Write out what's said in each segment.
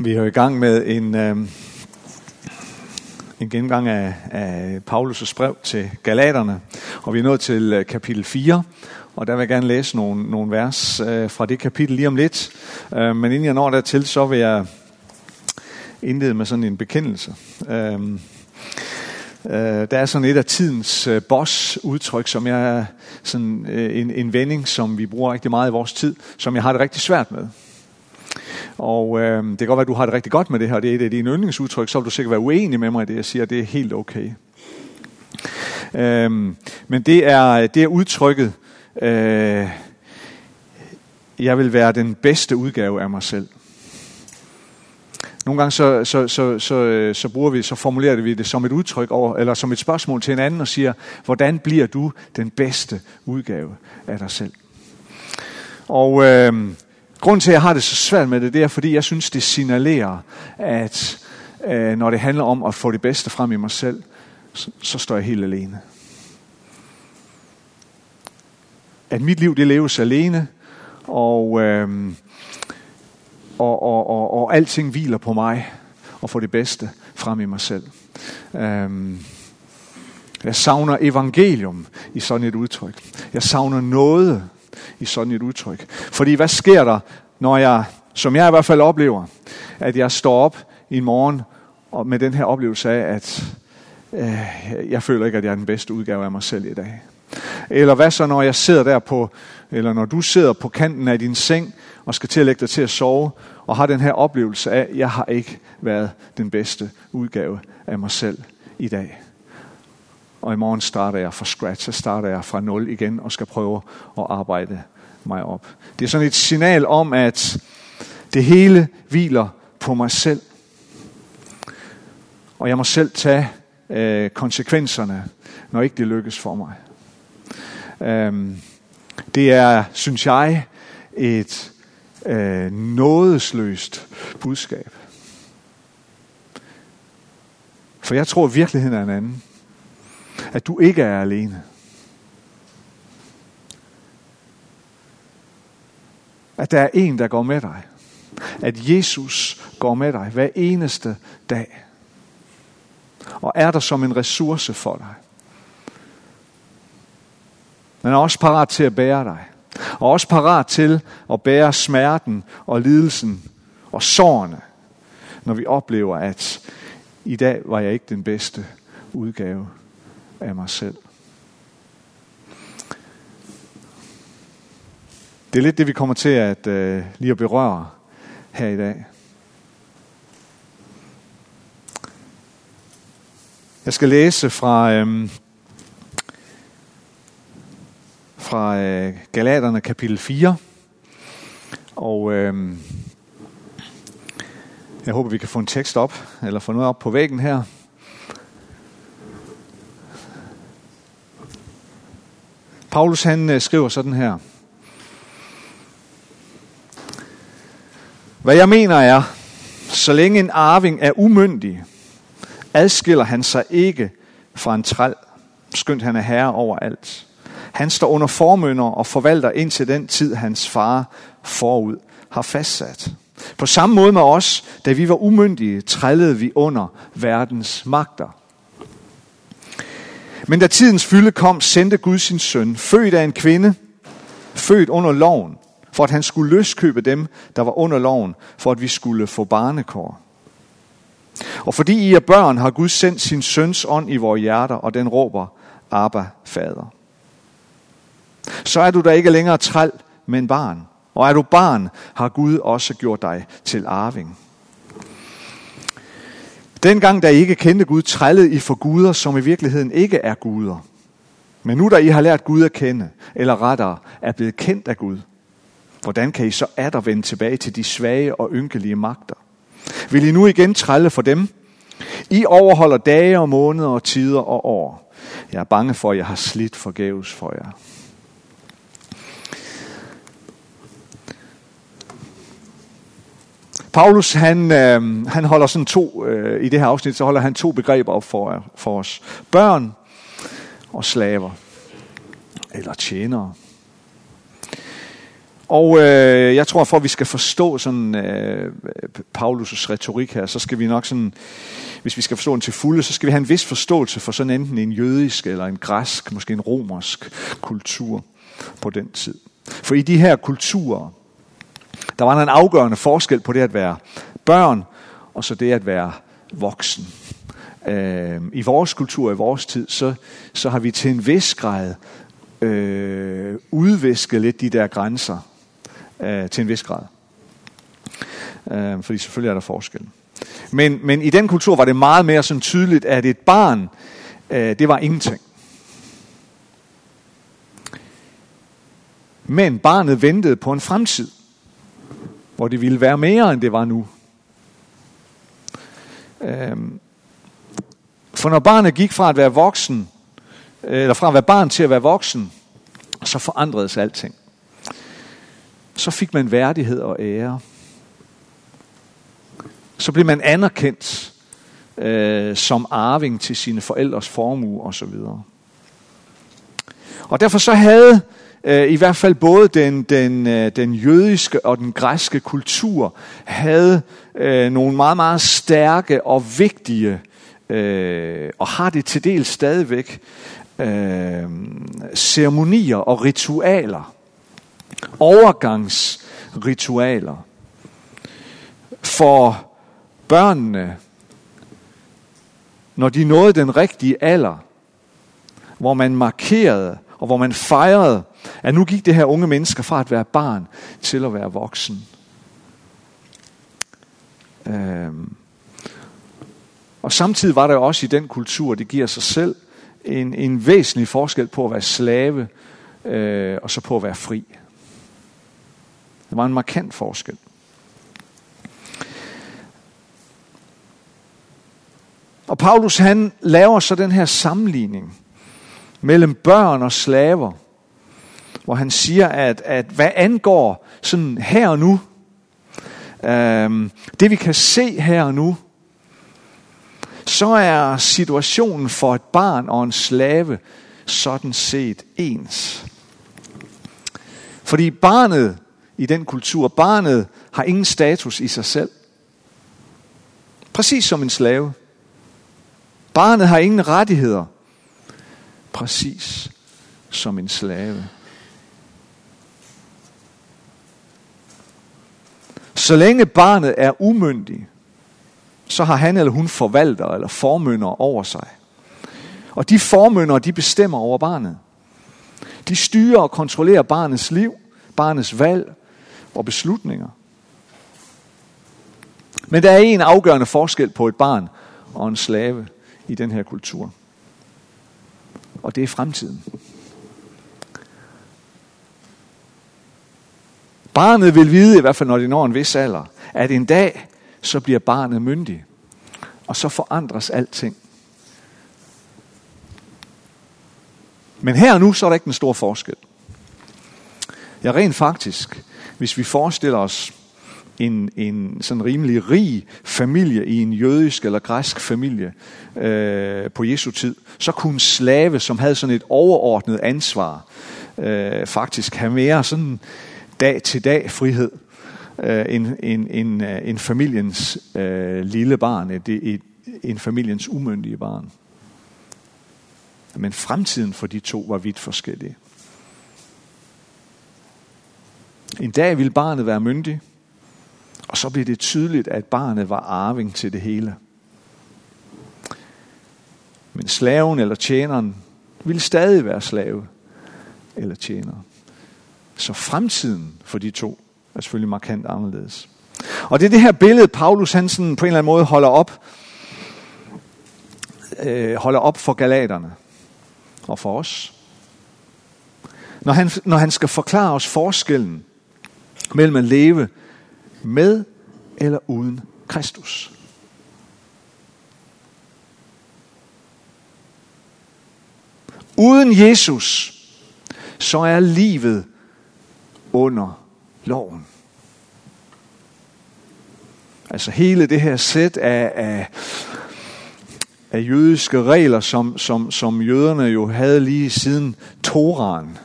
Vi er jo i gang med en, øh, en gennemgang af, af Paulus' brev til Galaterne, og vi er nået til øh, kapitel 4, og der vil jeg gerne læse nogle, nogle vers øh, fra det kapitel lige om lidt. Øh, men inden jeg når dertil, så vil jeg indlede med sådan en bekendelse. Øh, øh, der er sådan et af tidens øh, boss-udtryk, som jeg sådan øh, en, en vending, som vi bruger rigtig meget i vores tid, som jeg har det rigtig svært med. Og øh, det kan godt være, at du har det rigtig godt med det her, det er et af dine yndlingsudtryk, så vil du sikkert være uenig med mig i det, jeg siger, det er helt okay. Øh, men det er, det er udtrykket, øh, jeg vil være den bedste udgave af mig selv. Nogle gange så, så, så, så, øh, så bruger vi, så formulerer vi det som et udtryk over, eller som et spørgsmål til en anden og siger, hvordan bliver du den bedste udgave af dig selv? Og øh, Grunden til, at jeg har det så svært med det, det er, fordi jeg synes, det signalerer, at øh, når det handler om at få det bedste frem i mig selv, så, så står jeg helt alene. At mit liv, det leves alene, og, øh, og, og, og, og alting hviler på mig, og få det bedste frem i mig selv. Øh, jeg savner evangelium i sådan et udtryk. Jeg savner noget i sådan et udtryk. Fordi hvad sker der, når jeg, som jeg i hvert fald oplever, at jeg står op i morgen og med den her oplevelse af, at øh, jeg føler ikke, at jeg er den bedste udgave af mig selv i dag. Eller hvad så, når jeg sidder der på, eller når du sidder på kanten af din seng og skal til at lægge dig til at sove, og har den her oplevelse af, at jeg har ikke været den bedste udgave af mig selv i dag. Og i morgen starter jeg fra scratch, så starter jeg fra nul igen og skal prøve at arbejde mig op. Det er sådan et signal om, at det hele hviler på mig selv. Og jeg må selv tage øh, konsekvenserne, når ikke det lykkes for mig. Øhm, det er, synes jeg, et øh, nådesløst budskab. For jeg tror, at virkeligheden er en anden at du ikke er alene. At der er en, der går med dig. At Jesus går med dig hver eneste dag. Og er der som en ressource for dig. Men er også parat til at bære dig. Og også parat til at bære smerten og lidelsen og sårene, når vi oplever, at i dag var jeg ikke den bedste udgave af mig selv. Det er lidt det, vi kommer til at øh, lige at berøre her i dag. Jeg skal læse fra, øh, fra øh, Galaterne kapitel 4. Og øh, jeg håber, vi kan få en tekst op, eller få noget op på væggen her. Paulus han øh, skriver sådan her. Hvad jeg mener er, så længe en arving er umyndig, adskiller han sig ikke fra en træl, skønt han er herre over alt. Han står under formønder og forvalter indtil den tid, hans far forud har fastsat. På samme måde med os, da vi var umyndige, trællede vi under verdens magter. Men da tidens fylde kom, sendte Gud sin søn, født af en kvinde, født under loven, for at han skulle løskøbe dem, der var under loven, for at vi skulle få barnekår. Og fordi I er børn, har Gud sendt sin søns ånd i vores hjerter, og den råber, Abba, fader. Så er du da ikke længere træl, men barn. Og er du barn, har Gud også gjort dig til arving. Dengang, da I ikke kendte Gud, trællede I for guder, som i virkeligheden ikke er guder. Men nu, da I har lært Gud at kende, eller rettere er blevet kendt af Gud, hvordan kan I så atter vende tilbage til de svage og ynkelige magter? Vil I nu igen trælle for dem? I overholder dage og måneder og tider og år. Jeg er bange for, at jeg har slidt forgæves for jer. Paulus, han, øh, han holder sådan to, øh, i det her afsnit, så holder han to begreber op for, for os. Børn og slaver. Eller tjenere. Og øh, jeg tror, for at vi skal forstå sådan øh, Paulus' retorik her, så skal vi nok sådan, hvis vi skal forstå den til fulde, så skal vi have en vis forståelse for sådan enten en jødisk eller en græsk, måske en romersk kultur på den tid. For i de her kulturer, der var en afgørende forskel på det at være børn, og så det at være voksen. Øh, I vores kultur, i vores tid, så, så har vi til en vis grad øh, udvisket lidt de der grænser øh, til en vis grad. Øh, fordi selvfølgelig er der forskel. Men, men i den kultur var det meget mere sådan tydeligt, at et barn, øh, det var ingenting. Men barnet ventede på en fremtid, hvor det ville være mere, end det var nu. Øhm, for når barnet gik fra at være voksen, eller fra at være barn til at være voksen, så forandredes alting. Så fik man værdighed og ære. Så blev man anerkendt øh, som arving til sine forældres formue osv. Og derfor så havde Øh, i hvert fald både den, den, øh, den jødiske og den græske kultur havde øh, nogle meget, meget stærke og vigtige, og har det til del stadigvæk, ceremonier og ritualer, overgangsritualer for børnene, når de nåede den rigtige alder, hvor man markerede og hvor man fejrede, at nu gik det her unge mennesker fra at være barn til at være voksen. Øhm. Og samtidig var der også i den kultur, det giver sig selv, en, en væsentlig forskel på at være slave øh, og så på at være fri. Det var en markant forskel. Og Paulus han laver så den her sammenligning mellem børn og slaver, hvor han siger, at, at hvad angår sådan her og nu, øh, det vi kan se her og nu, så er situationen for et barn og en slave sådan set ens. Fordi barnet i den kultur, barnet har ingen status i sig selv. Præcis som en slave. Barnet har ingen rettigheder. Præcis som en slave. Så længe barnet er umyndig, så har han eller hun forvalter eller formynder over sig. Og de formynder, de bestemmer over barnet. De styrer og kontrollerer barnets liv, barnets valg og beslutninger. Men der er en afgørende forskel på et barn og en slave i den her kultur. Og det er fremtiden. Barnet vil vide, i hvert fald når det når en vis alder, at en dag, så bliver barnet myndig. Og så forandres alting. Men her og nu, så er der ikke en stor forskel. Ja, rent faktisk, hvis vi forestiller os en, en sådan rimelig rig familie i en jødisk eller græsk familie øh, på Jesu tid, så kunne en slave, som havde sådan et overordnet ansvar, øh, faktisk have mere sådan dag til dag frihed øh, end, end, end, øh, end familiens øh, lille barn, et, et, en familiens umyndige barn. Men fremtiden for de to var vidt forskellige. En dag ville barnet være myndig, og så blev det tydeligt, at barnet var arving til det hele. Men slaven eller tjeneren ville stadig være slave eller tjener. Så fremtiden for de to er selvfølgelig markant anderledes. Og det er det her billede, Paulus Hansen på en eller anden måde holder op, øh, holder op for galaterne og for os. Når han, når han skal forklare os forskellen mellem at leve med eller uden Kristus. Uden Jesus, så er livet under loven. Altså hele det her sæt af, af, af jødiske regler, som, som, som jøderne jo havde lige siden Toran,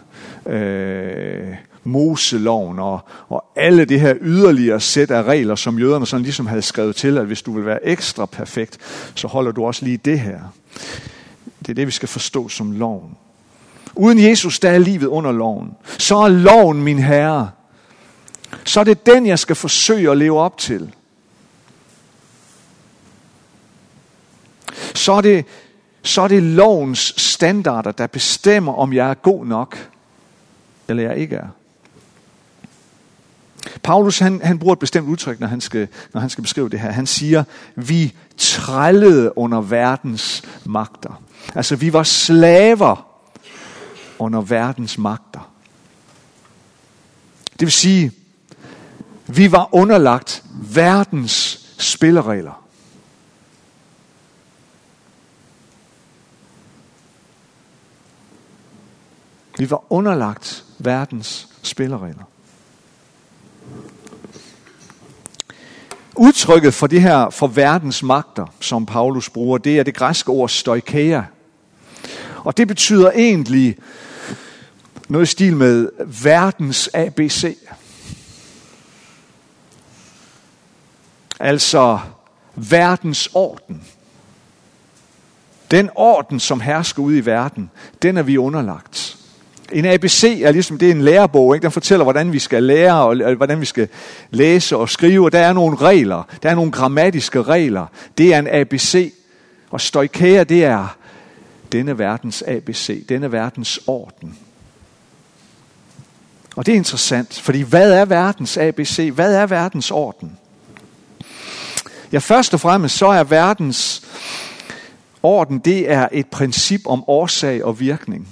øh, Moseloven og, og alle det her yderligere sæt af regler, som jøderne sådan ligesom havde skrevet til, at hvis du vil være ekstra perfekt, så holder du også lige det her. Det er det, vi skal forstå som loven. Uden Jesus, der er livet under loven. Så er loven min herre. Så er det den, jeg skal forsøge at leve op til. Så er det, så er det lovens standarder, der bestemmer, om jeg er god nok, eller jeg ikke er. Paulus han, han bruger et bestemt udtryk, når han, skal, når han skal beskrive det her. Han siger, vi trællede under verdens magter. Altså, vi var slaver under verdens magter. Det vil sige, vi var underlagt verdens spilleregler. Vi var underlagt verdens spilleregler. Udtrykket for det her, for verdens magter, som Paulus bruger, det er det græske ord stoikea. Og det betyder egentlig noget i stil med verdens ABC. Altså verdens orden. Den orden, som hersker ude i verden, den er vi underlagt. En ABC er ligesom, det er en lærebog, ikke? den fortæller, hvordan vi skal lære, og hvordan vi skal læse og skrive, og der er nogle regler, der er nogle grammatiske regler. Det er en ABC, og stoikære, det er denne verdens ABC, denne verdens orden. Og det er interessant, fordi hvad er verdens ABC? Hvad er verdens orden? Ja, først og fremmest så er verdens orden, det er et princip om årsag og virkning.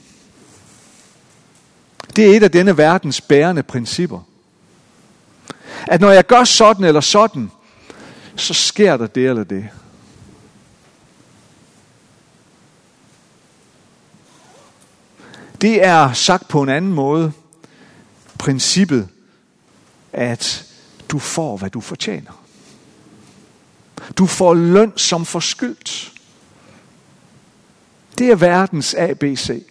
Det er et af denne verdens bærende principper. At når jeg gør sådan eller sådan, så sker der det eller det. Det er sagt på en anden måde princippet, at du får, hvad du fortjener. Du får løn som forskyldt. Det er verdens ABC.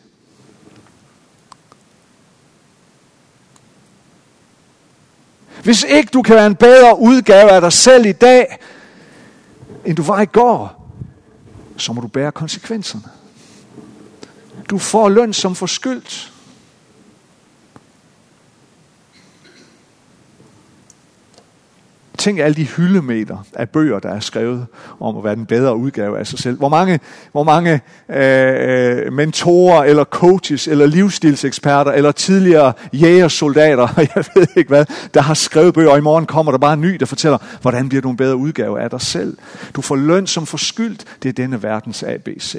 Hvis ikke du kan være en bedre udgave af dig selv i dag, end du var i går, så må du bære konsekvenserne. Du får løn som forskyldt. Tænk alle de hyldemeter af bøger, der er skrevet om at være den bedre udgave af sig selv. Hvor mange, hvor mange øh, øh mentorer, eller coaches, eller livsstilseksperter, eller tidligere jægersoldater, jeg ved ikke hvad, der har skrevet bøger, og i morgen kommer der bare en ny, der fortæller, hvordan bliver du en bedre udgave af dig selv. Du får løn som forskyldt. Det er denne verdens ABC.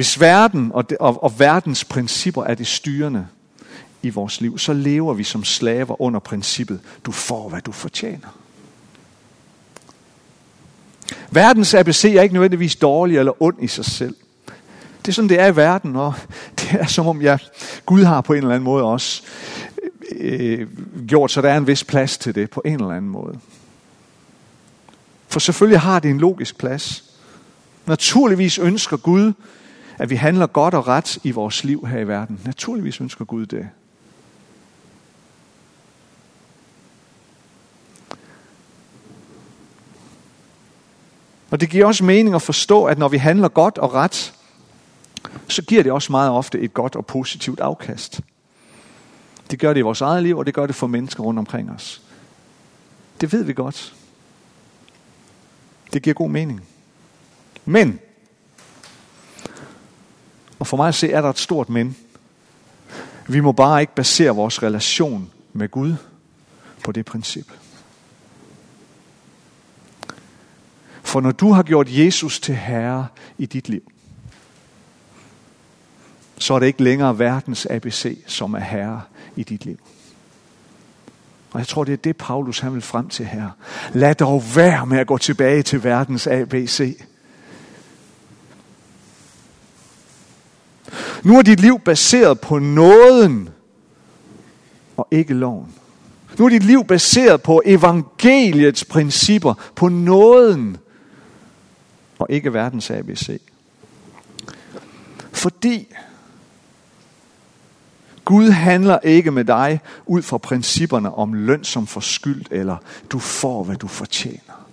Hvis verden og, det, og, og verdens principper er det styrende i vores liv, så lever vi som slaver under princippet, du får, hvad du fortjener. Verdens ABC er ikke nødvendigvis dårlig eller ond i sig selv. Det er sådan, det er i verden, og det er som om, ja, Gud har på en eller anden måde også øh, gjort, så der er en vis plads til det på en eller anden måde. For selvfølgelig har det en logisk plads. Naturligvis ønsker Gud, at vi handler godt og ret i vores liv her i verden. Naturligvis ønsker Gud det. Og det giver også mening at forstå, at når vi handler godt og ret, så giver det også meget ofte et godt og positivt afkast. Det gør det i vores eget liv, og det gør det for mennesker rundt omkring os. Det ved vi godt. Det giver god mening. Men og for mig at se, er der et stort men. Vi må bare ikke basere vores relation med Gud på det princip. For når du har gjort Jesus til herre i dit liv, så er det ikke længere verdens ABC, som er herre i dit liv. Og jeg tror, det er det, Paulus han vil frem til her. Lad dog være med at gå tilbage til verdens ABC. Nu er dit liv baseret på nåden og ikke loven. Nu er dit liv baseret på evangeliets principper, på nåden og ikke verdens ABC. Fordi Gud handler ikke med dig ud fra principperne om løn som forskyldt, eller du får, hvad du fortjener.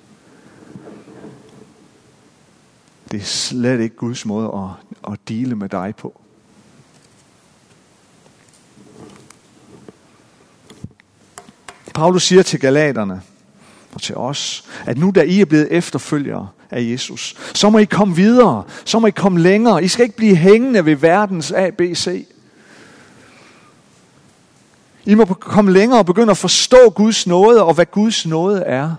Det er slet ikke Guds måde at, at dele med dig på. Paulus siger til galaterne og til os, at nu da I er blevet efterfølgere af Jesus, så må I komme videre, så må I komme længere. I skal ikke blive hængende ved verdens ABC. I må komme længere og begynde at forstå Guds nåde og hvad Guds nåde er.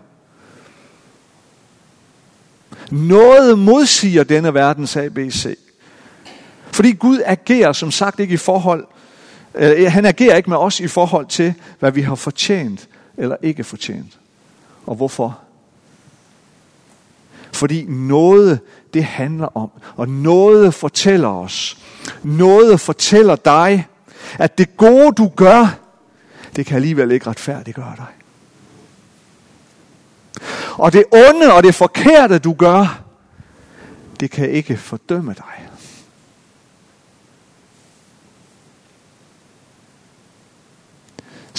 Noget modsiger denne verdens ABC. Fordi Gud agerer som sagt ikke i forhold, øh, han agerer ikke med os i forhold til, hvad vi har fortjent eller ikke fortjent. Og hvorfor? Fordi noget, det handler om, og noget fortæller os, noget fortæller dig, at det gode du gør, det kan alligevel ikke retfærdiggøre dig. Og det onde og det forkerte, du gør, det kan ikke fordømme dig.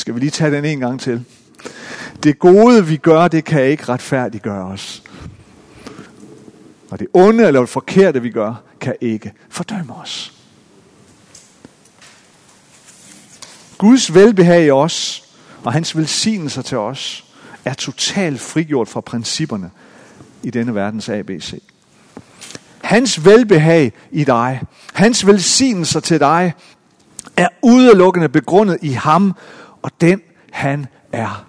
Skal vi lige tage den en gang til? Det gode, vi gør, det kan ikke retfærdiggøre os. Og det onde eller det forkerte, vi gør, kan ikke fordømme os. Guds velbehag i os, og hans velsignelser til os, er totalt frigjort fra principperne i denne verdens ABC. Hans velbehag i dig, hans velsignelser til dig, er udelukkende begrundet i ham og den han er.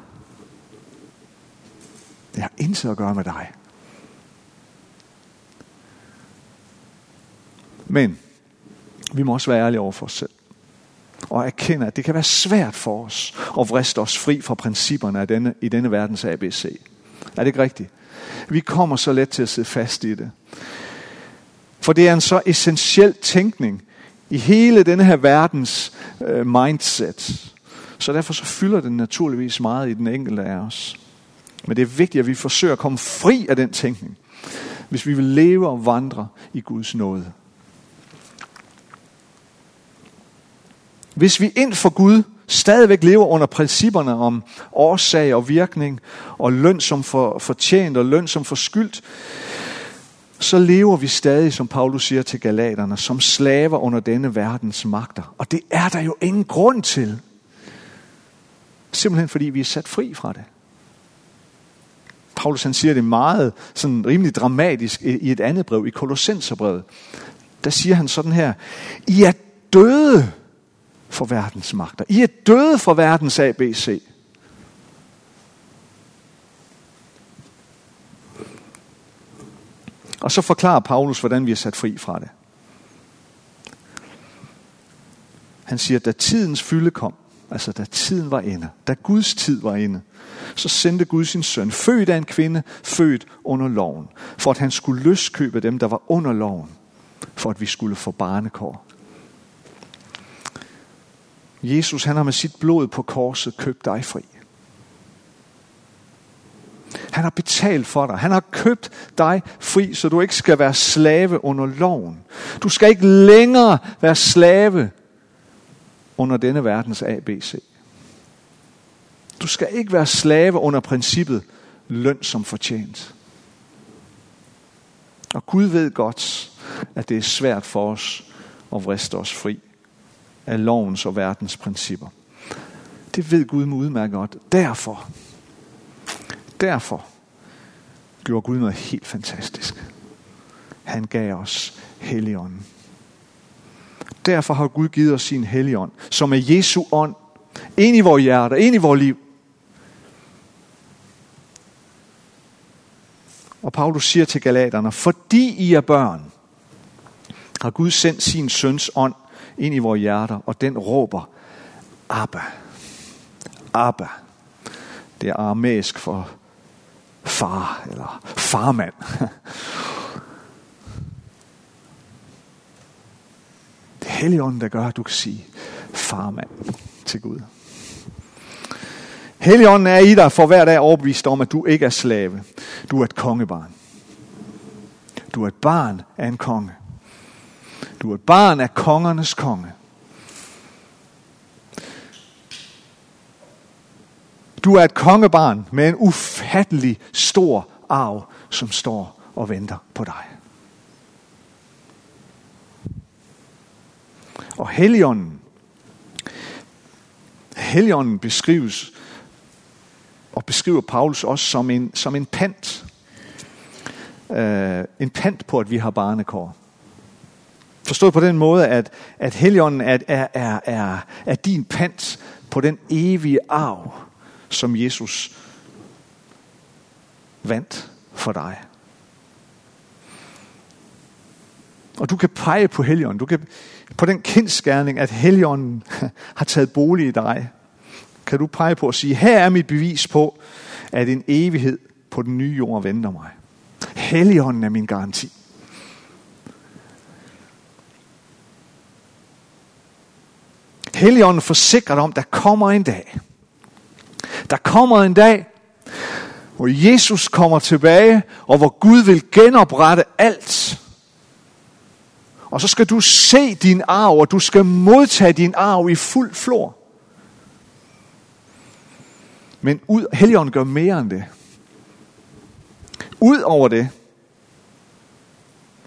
Det har intet at gøre med dig. Men vi må også være ærlige over for os selv og erkende, at det kan være svært for os at vriste os fri fra principperne af denne, i denne verdens ABC. Er det ikke rigtigt? Vi kommer så let til at sidde fast i det. For det er en så essentiel tænkning i hele denne her verdens øh, mindset. Så derfor så fylder den naturligvis meget i den enkelte af os. Men det er vigtigt, at vi forsøger at komme fri af den tænkning, hvis vi vil leve og vandre i Guds nåde. Hvis vi ind for Gud stadigvæk lever under principperne om årsag og virkning, og løn som for, fortjent og løn som forskyldt, så lever vi stadig, som Paulus siger til galaterne, som slaver under denne verdens magter. Og det er der jo ingen grund til. Simpelthen fordi vi er sat fri fra det. Paulus han siger det meget sådan rimelig dramatisk i et andet brev, i Kolossenserbrevet. Der siger han sådan her, I er døde for verdens magter. I er døde for verdens ABC. Og så forklarer Paulus, hvordan vi er sat fri fra det. Han siger, at da tidens fylde kom, altså da tiden var inde, da Guds tid var inde, så sendte Gud sin søn, født af en kvinde, født under loven, for at han skulle løskøbe dem, der var under loven, for at vi skulle få barnekår. Jesus han har med sit blod på korset købt dig fri. Han har betalt for dig. Han har købt dig fri, så du ikke skal være slave under loven. Du skal ikke længere være slave under denne verdens ABC. Du skal ikke være slave under princippet løn som fortjent. Og Gud ved godt, at det er svært for os at vriste os fri af lovens og verdens principper. Det ved Gud med udmærket godt. Derfor, derfor gjorde Gud noget helt fantastisk. Han gav os Helligånden. Derfor har Gud givet os sin Helligånd, som er Jesu ånd, ind i vores hjerter, ind i vores liv. Og Paulus siger til galaterne, fordi I er børn, har Gud sendt sin søns ånd ind i vores hjerter, og den råber, Abba. Abba. Det er aramæisk for far, eller farmand. Det er Helligånden, der gør, at du kan sige farmand til Gud. Helligånden er i dig for hver dag overbevist om, at du ikke er slave. Du er et kongebarn. Du er et barn af en konge. Du er et barn af kongernes konge. Du er et kongebarn med en ufattelig stor arv, som står og venter på dig. Og Helligånden, Helligånden beskrives, og beskriver Paulus også som en, som en pant. Uh, en pant på, at vi har barnekår. Forstået på den måde, at, at Helligånden er, er, er, er, er din pant på den evige arv, som Jesus vandt for dig. Og du kan pege på Helligånden. Du kan, på den kendskærning, at Helligånden har taget bolig i dig, kan du pege på og sige, her er mit bevis på, at en evighed på den nye jord venter mig. Helligånden er min garanti. Helligånden forsikrer dig om, der kommer en dag. Der kommer en dag, hvor Jesus kommer tilbage, og hvor Gud vil genoprette alt. Og så skal du se din arv, og du skal modtage din arv i fuld flor. Men ud, Helligånden gør mere end det. Udover det,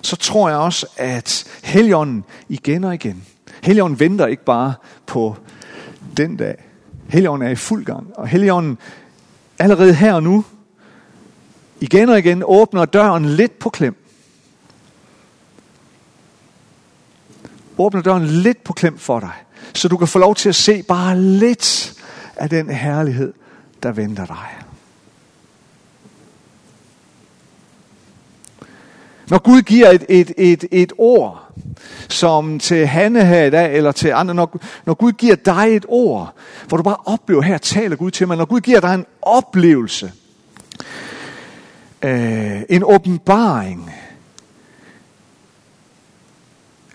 så tror jeg også, at Helligånden igen og igen, Helligånden venter ikke bare på den dag. Helligånden er i fuld gang, og Helligånden allerede her og nu, igen og igen åbner døren lidt på klem. Åbner døren lidt på klem for dig, så du kan få lov til at se bare lidt af den herlighed, der venter dig. Når Gud giver et, et, et, et ord, som til Hanne her i dag, eller til andre, når, når Gud giver dig et ord, hvor du bare oplever, her taler Gud til mig, når Gud giver dig en oplevelse, øh, en åbenbaring,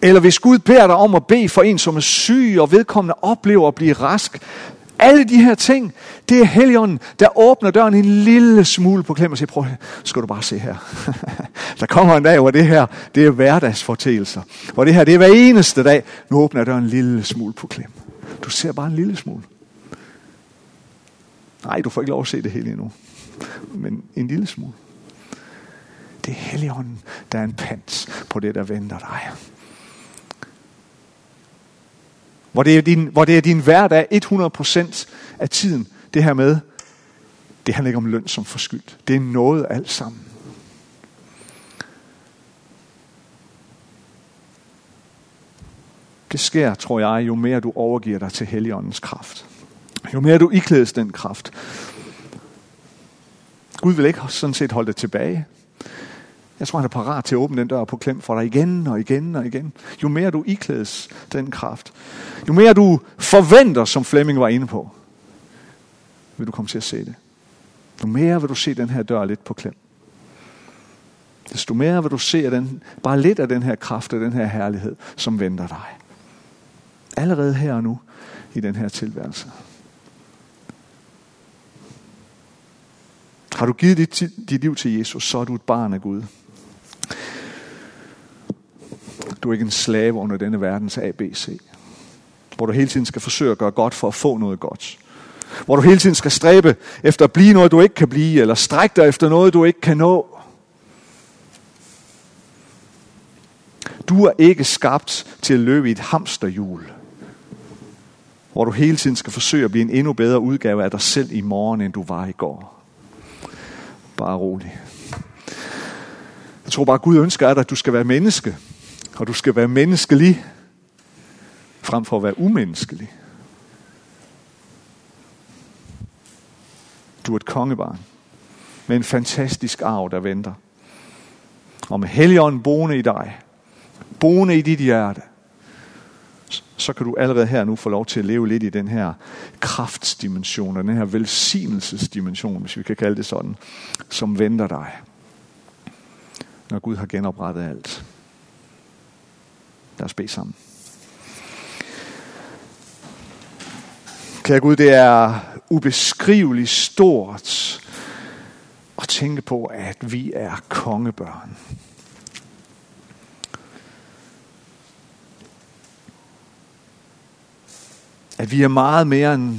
eller hvis Gud beder dig om at bede for en, som er syg, og vedkommende oplever at blive rask, alle de her ting, det er Helligånden, der åbner døren en lille smule på klem og siger, prøv skal du bare se her. der kommer en dag, hvor det her, det er hverdagsfortællinger. Hvor det her, det er hver eneste dag. Nu åbner døren en lille smule på klem. Du ser bare en lille smule. Nej, du får ikke lov at se det hele endnu. Men en lille smule. Det er Helligånden, der er en pant på det, der venter dig. Hvor det er din, hvor det er din hverdag 100% af tiden. Det her med, det handler ikke om løn som forskyldt. Det er noget alt sammen. Det sker, tror jeg, jo mere du overgiver dig til Helligåndens kraft. Jo mere du iklædes den kraft. Gud vil ikke sådan set holde dig tilbage. Jeg tror, han er parat til at åbne den dør på klem for dig igen og igen og igen. Jo mere du iklædes den kraft, jo mere du forventer, som Flemming var inde på, vil du komme til at se det. Jo mere vil du se den her dør lidt på klem. Desto mere vil du se den, bare lidt af den her kraft og den her herlighed, som venter dig. Allerede her og nu i den her tilværelse. Har du givet dit, dit liv til Jesus, så er du et barn af Gud. Du er ikke en slave under denne verdens ABC. Hvor du hele tiden skal forsøge at gøre godt for at få noget godt. Hvor du hele tiden skal stræbe efter at blive noget, du ikke kan blive, eller strække dig efter noget, du ikke kan nå. Du er ikke skabt til at løbe i et hamsterhjul, hvor du hele tiden skal forsøge at blive en endnu bedre udgave af dig selv i morgen, end du var i går. Bare rolig. Jeg tror bare, at Gud ønsker dig, at du skal være menneske. Og du skal være menneskelig, frem for at være umenneskelig. Du er et kongebarn med en fantastisk arv, der venter. Og med Helligånden boende i dig, boende i dit hjerte, så kan du allerede her nu få lov til at leve lidt i den her kraftsdimension, og den her velsignelsesdimension, hvis vi kan kalde det sådan, som venter dig, når Gud har genoprettet alt. Lad os bede sammen. Kære Gud, det er ubeskriveligt stort at tænke på, at vi er kongebørn. At vi er meget mere end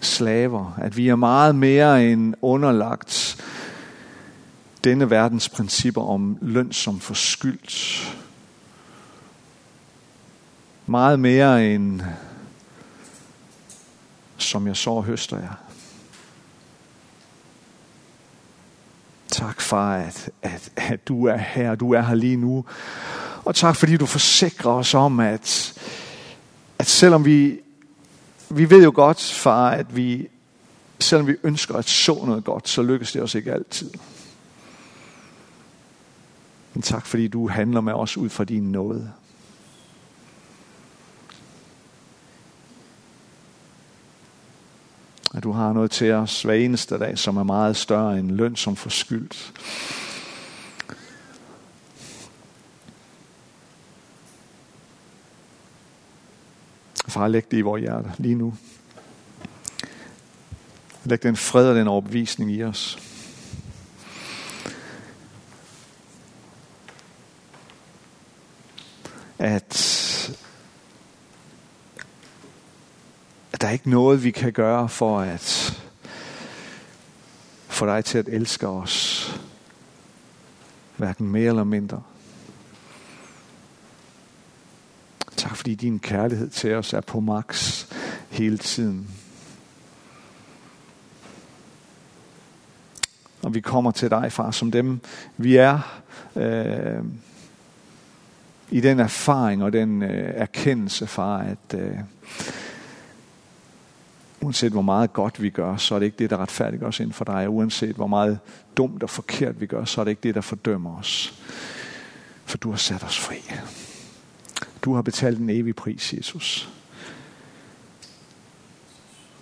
slaver. At vi er meget mere end underlagt denne verdens principper om løn som forskyldt. Meget mere end som jeg så høster jeg. Tak far, at, at, at du er her, du er her lige nu. Og tak fordi du forsikrer os om, at, at selvom vi, vi ved jo godt, far, at vi, selvom vi ønsker at så noget godt, så lykkes det os ikke altid. Men tak fordi du handler med os ud fra din nåde. At du har noget til os hver eneste dag, som er meget større end løn som forskyldt. Far, læg det i vores hjerte lige nu. Læg den fred og den overbevisning i os. At, at der er ikke noget, vi kan gøre for at få dig til at elske os. Hverken mere eller mindre. Tak fordi din kærlighed til os er på max hele tiden. Og vi kommer til dig, far, som dem vi er. Øh, I den erfaring og den øh, erkendelse, far, at øh, uanset hvor meget godt vi gør, så er det ikke det, der retfærdiggør os inden for dig. Uanset hvor meget dumt og forkert vi gør, så er det ikke det, der fordømmer os. For du har sat os fri. Du har betalt en evig pris, Jesus.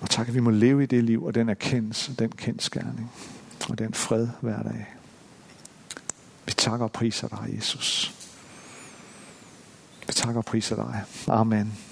Og tak, at vi må leve i det liv og den erkendelse, den kendskærning og den fred hver dag. Vi takker og priser dig, Jesus. Vi takker og priser dig. Amen.